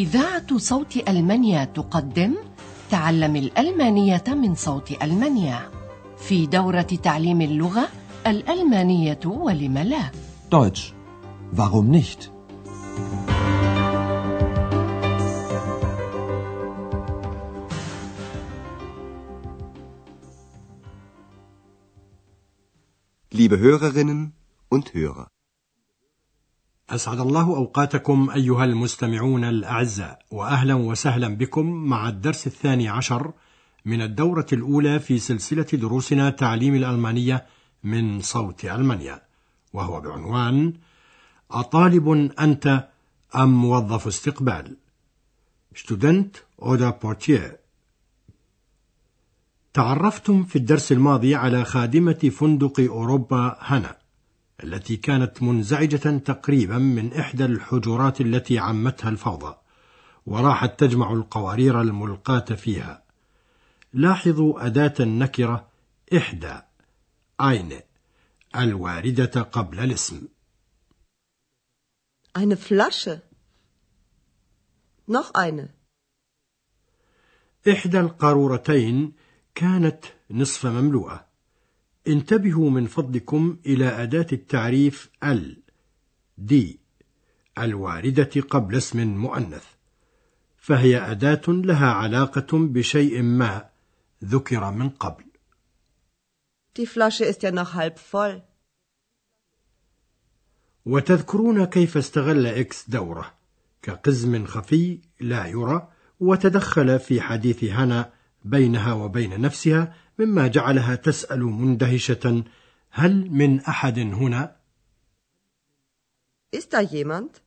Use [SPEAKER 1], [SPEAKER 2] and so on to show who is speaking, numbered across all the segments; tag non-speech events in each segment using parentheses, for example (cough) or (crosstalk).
[SPEAKER 1] إذاعة صوت ألمانيا تقدم تعلم الألمانية من صوت ألمانيا في دورة تعليم اللغة الألمانية ولم لا
[SPEAKER 2] Deutsch. Warum nicht?
[SPEAKER 3] Liebe Hörerinnen und Hörer.
[SPEAKER 4] أسعد الله أوقاتكم أيها المستمعون الأعزاء وأهلا وسهلا بكم مع الدرس الثاني عشر من الدورة الأولى في سلسلة دروسنا تعليم الألمانية من صوت ألمانيا وهو بعنوان أطالب أنت أم موظف استقبال؟ ستودنت أودا بورتير تعرفتم في الدرس الماضي على خادمة فندق أوروبا هنا. التي كانت منزعجة تقريبا من إحدى الحجرات التي عمتها الفوضى وراحت تجمع القوارير الملقاة فيها لاحظوا أداة النكرة إحدى أين الواردة قبل الاسم
[SPEAKER 5] Eine Flasche. Noch eine.
[SPEAKER 4] إحدى القارورتين كانت نصف مملوءة انتبهوا من فضلكم إلى أداة التعريف ال دي الواردة قبل اسم مؤنث فهي أداة لها علاقة بشيء ما ذكر من قبل
[SPEAKER 5] Die Flasche ist ja noch halb voll.
[SPEAKER 4] وتذكرون كيف استغل إكس دوره كقزم خفي لا يرى وتدخل في حديث هنا بينها وبين نفسها مما جعلها تسأل مندهشة هل من أحد هنا؟
[SPEAKER 5] Ist da jemand?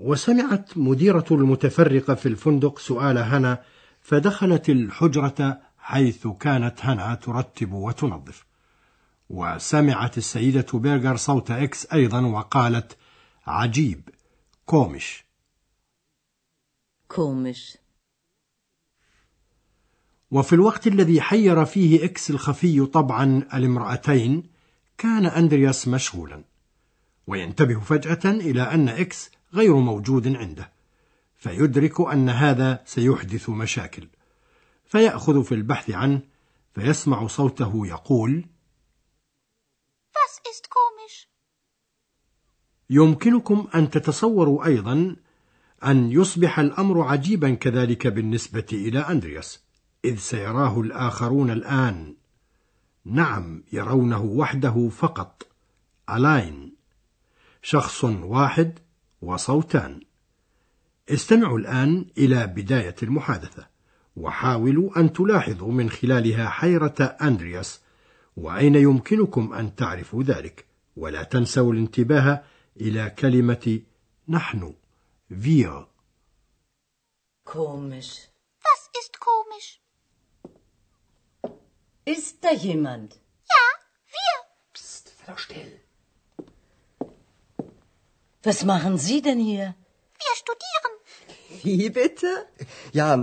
[SPEAKER 4] وسمعت مديرة المتفرقة في الفندق سؤال هنا فدخلت الحجرة حيث كانت هنا ترتب وتنظف وسمعت السيدة بيرغر صوت إكس أيضا وقالت عجيب komisch
[SPEAKER 6] Komisch.
[SPEAKER 4] وفي الوقت الذي حير فيه إكس الخفي طبعا الامرأتين كان أندرياس مشغولا وينتبه فجأة إلى أن إكس غير موجود عنده فيدرك أن هذا سيحدث مشاكل فيأخذ في البحث عنه فيسمع صوته يقول
[SPEAKER 7] Was ist komisch?
[SPEAKER 4] يمكنكم أن تتصوروا أيضا أن يصبح الأمر عجيبا كذلك بالنسبة إلى أندرياس إذ سيراه الآخرون الآن. نعم يرونه وحده فقط. ألاين. شخص واحد وصوتان. استمعوا الآن إلى بداية المحادثة. وحاولوا أن تلاحظوا من خلالها حيرة أندرياس. وأين يمكنكم أن تعرفوا ذلك؟ ولا تنسوا الانتباه إلى كلمة نحن. wir
[SPEAKER 6] Komisch.
[SPEAKER 7] Was ist komisch?
[SPEAKER 6] Ist da jemand?
[SPEAKER 7] Ja, wir.
[SPEAKER 2] Psst, sei doch still.
[SPEAKER 6] Was machen Sie denn hier?
[SPEAKER 7] Wir studieren.
[SPEAKER 5] Wie bitte?
[SPEAKER 3] Ja,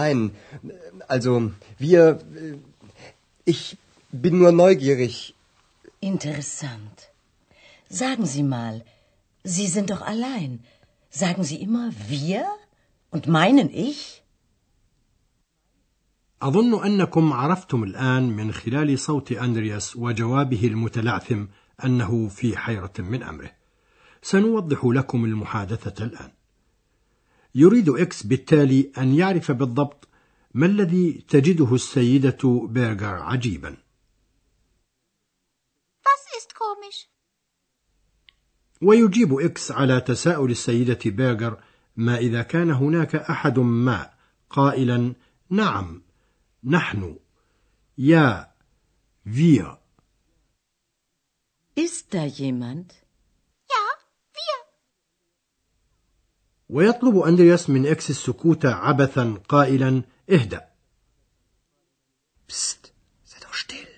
[SPEAKER 3] nein. Also, wir. äh, Ich bin nur neugierig.
[SPEAKER 6] Interessant. Sagen Sie mal, Sie sind doch allein. Sagen Sie immer wir und meinen ich?
[SPEAKER 4] أظن أنكم عرفتم الآن من خلال صوت أندرياس وجوابه المتلعثم أنه في حيرة من أمره. سنوضح لكم المحادثة الآن. يريد إكس بالتالي أن يعرف بالضبط ما الذي تجده السيدة بيرغر عجيبا. ويجيب إكس على تساؤل السيدة بيرغر ما إذا كان هناك أحد ما قائلا نعم نحن يا wir
[SPEAKER 6] Ist da jemand?
[SPEAKER 7] Ja, wir.
[SPEAKER 4] ويطلب أندرياس من إكس السكوت عبثا قائلا اهدأ
[SPEAKER 2] Psst, sei doch still.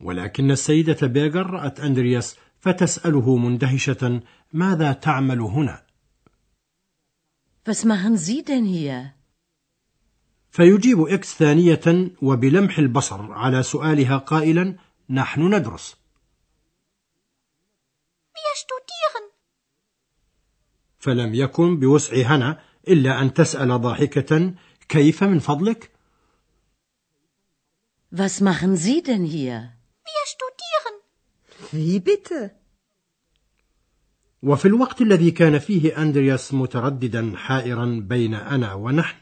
[SPEAKER 4] ولكن السيدة بيرغر رأت أندرياس فتسأله مندهشة ماذا تعمل هنا
[SPEAKER 6] Was machen Sie denn hier?
[SPEAKER 4] فيجيب إكس ثانية وبلمح البصر على سؤالها قائلا نحن ندرس. فلم يكن بوسع هنا إلا أن تسأل ضاحكة كيف من فضلك؟
[SPEAKER 6] Was machen Sie denn hier?
[SPEAKER 7] Wir studieren.
[SPEAKER 5] Wie bitte?
[SPEAKER 4] وفي الوقت الذي كان فيه أندرياس مترددا حائرا بين أنا ونحن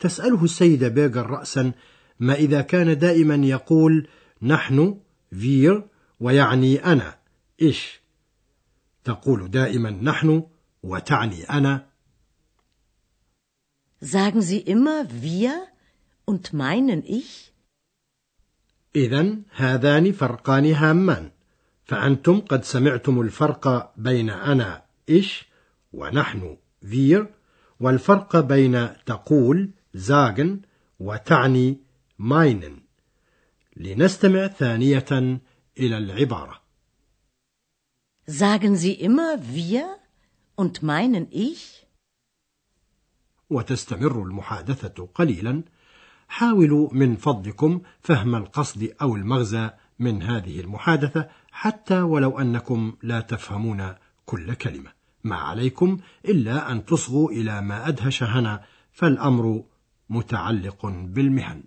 [SPEAKER 4] تسأله السيدة بيغر رأسا ما إذا كان دائما يقول نحن فير ويعني أنا إيش؟ تقول دائما نحن وتعني أنا.
[SPEAKER 6] Sagen Sie immer wir und meinen ich?
[SPEAKER 4] إذا هذان فرقان هامان فأنتم قد سمعتم الفرق بين أنا إيش؟ ونحن فير والفرق بين تقول زاغن وتعني ماينن. لنستمع ثانية إلى العبارة.
[SPEAKER 6] Sagen Sie immer wir und meinen ich?
[SPEAKER 4] وتستمر المحادثة قليلا. حاولوا من فضلكم فهم القصد أو المغزى من هذه المحادثة حتى ولو أنكم لا تفهمون كل كلمة. ما عليكم إلا أن تصغوا إلى ما أدهش هنا فالأمر متعلق بالمهن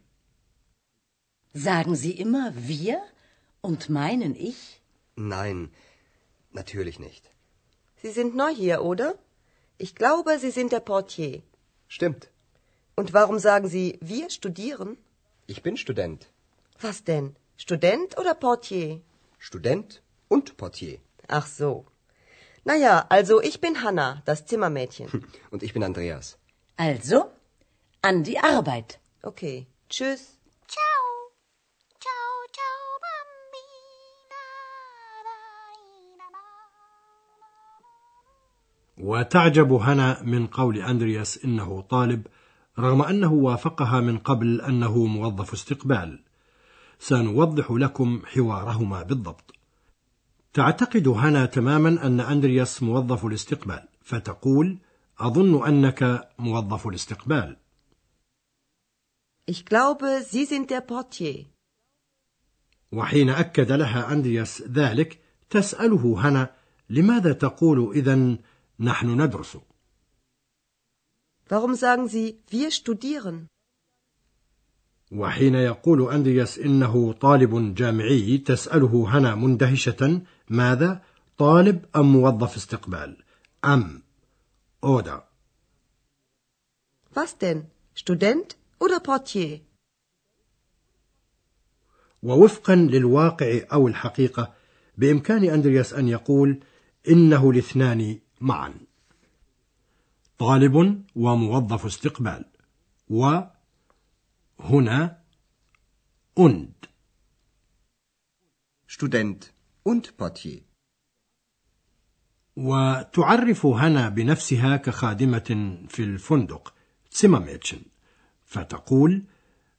[SPEAKER 6] Sagen Sie immer wir und meinen ich?
[SPEAKER 3] Nein, natürlich nicht.
[SPEAKER 5] Sie sind neu hier, oder? Ich glaube, Sie sind der Portier.
[SPEAKER 3] Stimmt.
[SPEAKER 5] Und warum sagen Sie, wir studieren?
[SPEAKER 3] Ich bin Student.
[SPEAKER 5] Was denn? Student oder Portier?
[SPEAKER 3] Student und Portier.
[SPEAKER 5] Ach so. Naja, also ich bin Hanna, das Zimmermädchen. (laughs)
[SPEAKER 3] Und ich bin Andreas.
[SPEAKER 6] Also, an die Arbeit.
[SPEAKER 5] Okay. Tschüss.
[SPEAKER 7] Ciao. Ciao, ciao, bambina.
[SPEAKER 4] وتعجب هنا من قول أندرياس إنه طالب رغم أنه وافقها من قبل أنه موظف استقبال سنوضح لكم حوارهما بالضبط تعتقد هنا تماما أن أندرياس موظف الاستقبال فتقول أظن أنك موظف الاستقبال
[SPEAKER 5] Ich glaube, Sie sind der Portier.
[SPEAKER 4] وحين أكد لها أندرياس ذلك تسأله هنا لماذا تقول إذا نحن ندرس
[SPEAKER 5] Warum sagen Sie, wir studieren?
[SPEAKER 4] وحين يقول أندرياس إنه طالب جامعي تسأله هنا مندهشة ماذا طالب أم موظف استقبال أم أودا
[SPEAKER 5] Was denn? Student oder Portier?
[SPEAKER 4] ووفقا للواقع أو الحقيقة بإمكان أندرياس أن يقول إنه الاثنان معا طالب وموظف استقبال وهنا und
[SPEAKER 3] Student und Portier.
[SPEAKER 4] وتعرف هنا بنفسها كخادمة في الفندق Zimmermädchen فتقول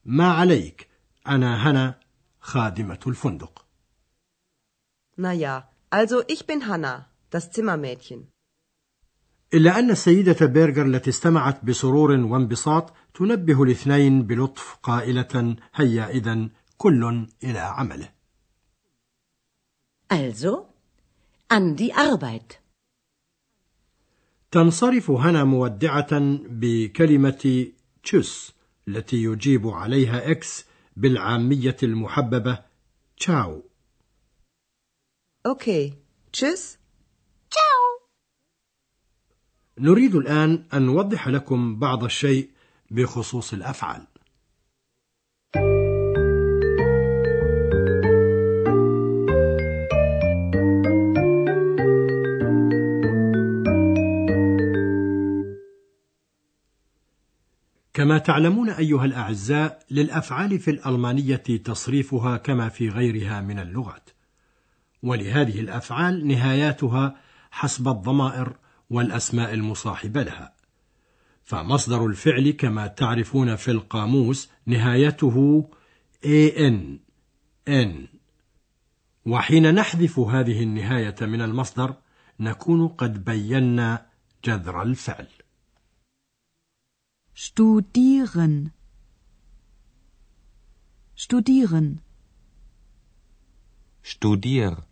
[SPEAKER 4] ما عليك أنا هنا خادمة الفندق
[SPEAKER 5] Naja, also ich bin Hanna, das Zimmermädchen.
[SPEAKER 4] إلا أن السيدة بيرجر التي استمعت بسرور وانبساط تنبه الاثنين بلطف قائلة هيا إذا كل إلى عمله
[SPEAKER 6] Also, an die Arbeit.
[SPEAKER 4] تنصرف هنا مودعة بكلمة Tschüs التي يجيب عليها إكس بالعامية المحببة تشاو
[SPEAKER 5] Okay. Tschüss.
[SPEAKER 7] Ciao.
[SPEAKER 4] نريد الآن أن نوضح لكم بعض الشيء بخصوص الأفعال كما تعلمون أيها الأعزاء للأفعال في الألمانية تصريفها كما في غيرها من اللغات. ولهذه الأفعال نهاياتها حسب الضمائر والأسماء المصاحبة لها. فمصدر الفعل كما تعرفون في القاموس نهايته an n وحين نحذف هذه النهاية من المصدر نكون قد بينا جذر الفعل.
[SPEAKER 8] Studieren. Studieren.
[SPEAKER 9] Studier.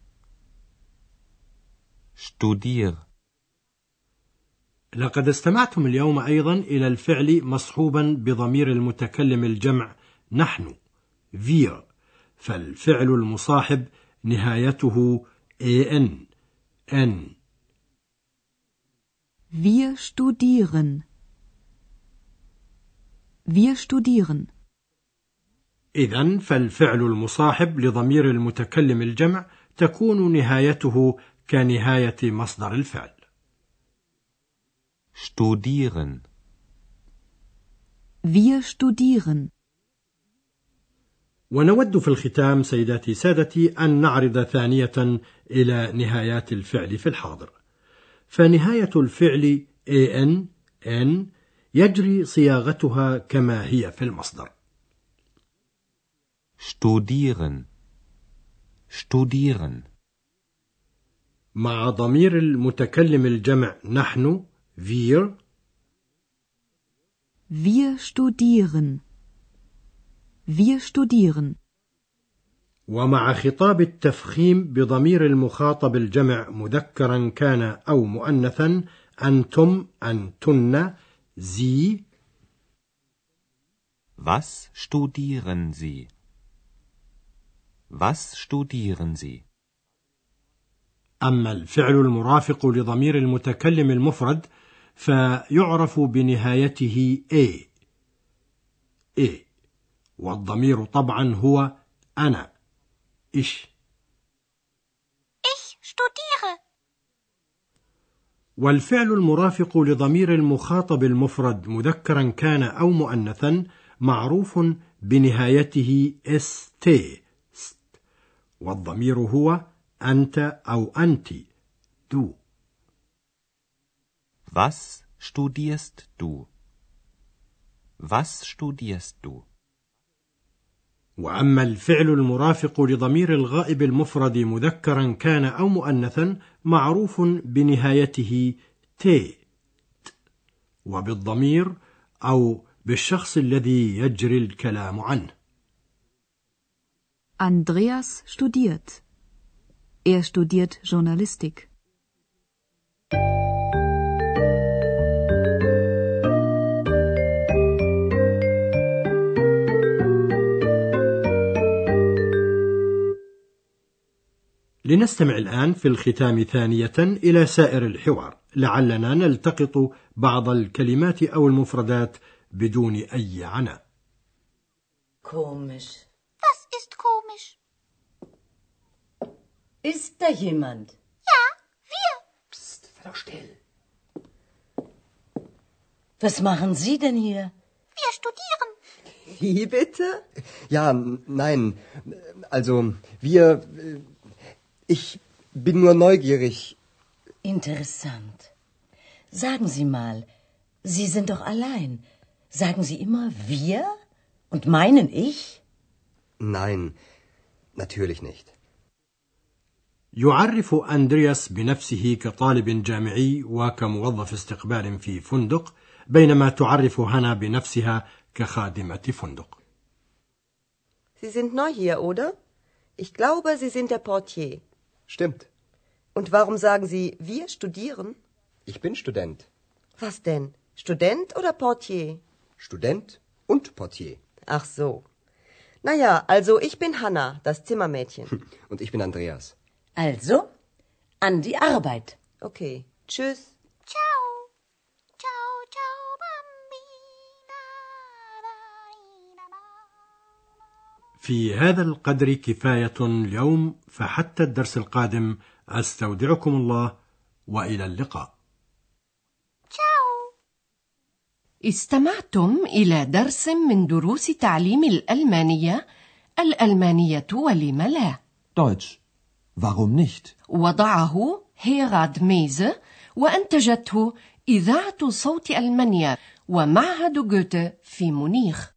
[SPEAKER 9] Studier.
[SPEAKER 4] لقد استمعتم اليوم أيضا إلى الفعل مصحوبا بضمير المتكلم الجمع نحن wir فالفعل المصاحب نهايته en n
[SPEAKER 8] Wir studieren. Wir studieren.
[SPEAKER 4] إذا فالفعل المصاحب لضمير المتكلم الجمع تكون نهايته كنهاية مصدر الفعل.
[SPEAKER 9] studieren,
[SPEAKER 8] Wir studieren.
[SPEAKER 4] ونود في الختام سيداتي سادتي أن نعرض ثانية إلى نهايات الفعل في الحاضر. فنهاية الفعل ان ان يجري صياغتها كما هي في المصدر.
[SPEAKER 9] studieren, studieren,
[SPEAKER 4] مع ضمير المتكلم الجمع نحن wir
[SPEAKER 8] Wir studieren. Wir studieren.
[SPEAKER 4] ومع خطاب التفخيم بضمير المخاطب الجمع مذكرا كان أو مؤنثا أنتم أنتن زي
[SPEAKER 9] Was studieren Sie? Was studieren Sie?
[SPEAKER 4] أما الفعل المرافق لضمير المتكلم المفرد فيعرف بنهايته A A والضمير طبعا هو أنا إش
[SPEAKER 7] Ich studiere.
[SPEAKER 4] والفعل المرافق لضمير المخاطب المفرد مذكرا كان أو مؤنثا معروف بنهايته st ست والضمير هو أنت أو أنت du
[SPEAKER 9] Was studierst du? Was studierst du?
[SPEAKER 4] وأما الفعل المرافق لضمير الغائب المفرد مذكرا كان أو مؤنثا معروف بنهايته ت وبالضمير أو بالشخص الذي يجري الكلام عنه
[SPEAKER 8] Andreas studiert. Er studiert Journalistik.
[SPEAKER 4] لنستمع الآن في الختام ثانية إلى سائر الحوار لعلنا نلتقط بعض الكلمات أو المفردات بدون أي عناء
[SPEAKER 6] Komisch.
[SPEAKER 7] Was ist komisch?
[SPEAKER 6] Ist da jemand?
[SPEAKER 7] Ja, wir.
[SPEAKER 2] Psst, sei doch still.
[SPEAKER 6] Was machen Sie denn hier?
[SPEAKER 7] Wir studieren.
[SPEAKER 5] Wie bitte?
[SPEAKER 3] Ja, nein. Also, wir. äh, Ich bin nur neugierig.
[SPEAKER 6] Interessant. Sagen Sie mal, Sie sind doch allein. Sagen Sie immer wir? Und meinen ich?
[SPEAKER 3] Nein, natürlich nicht.
[SPEAKER 4] يعرف أندرياس بنفسه كطالب جامعي وكموظف استقبال في فندق بينما تعرف هانا بنفسها كخادمة فندق
[SPEAKER 5] Sie sind neu hier, oder? Ich glaube, Sie sind der Portier.
[SPEAKER 3] Stimmt.
[SPEAKER 5] Und warum sagen Sie, wir studieren?
[SPEAKER 3] Ich bin Student.
[SPEAKER 5] Was denn? Student oder Portier?
[SPEAKER 3] Student und Portier.
[SPEAKER 5] Ach so. Naja, also ich bin Hanna, das Zimmermädchen. (laughs)
[SPEAKER 3] Und ich bin Andreas.
[SPEAKER 6] Also, an die Arbeit.
[SPEAKER 5] Okay. Tschüss.
[SPEAKER 4] في هذا القدر كفاية اليوم فحتى الدرس القادم أستودعكم الله وإلى اللقاء
[SPEAKER 7] Ciao.
[SPEAKER 1] استمعتم إلى درس من دروس تعليم الألمانية الألمانية ولم لا
[SPEAKER 2] Deutsch. Warum nicht?
[SPEAKER 1] وضعه هيراد ميزه وأنتجته إذاعة صوت ألمانيا ومعهد جوته في مونيخ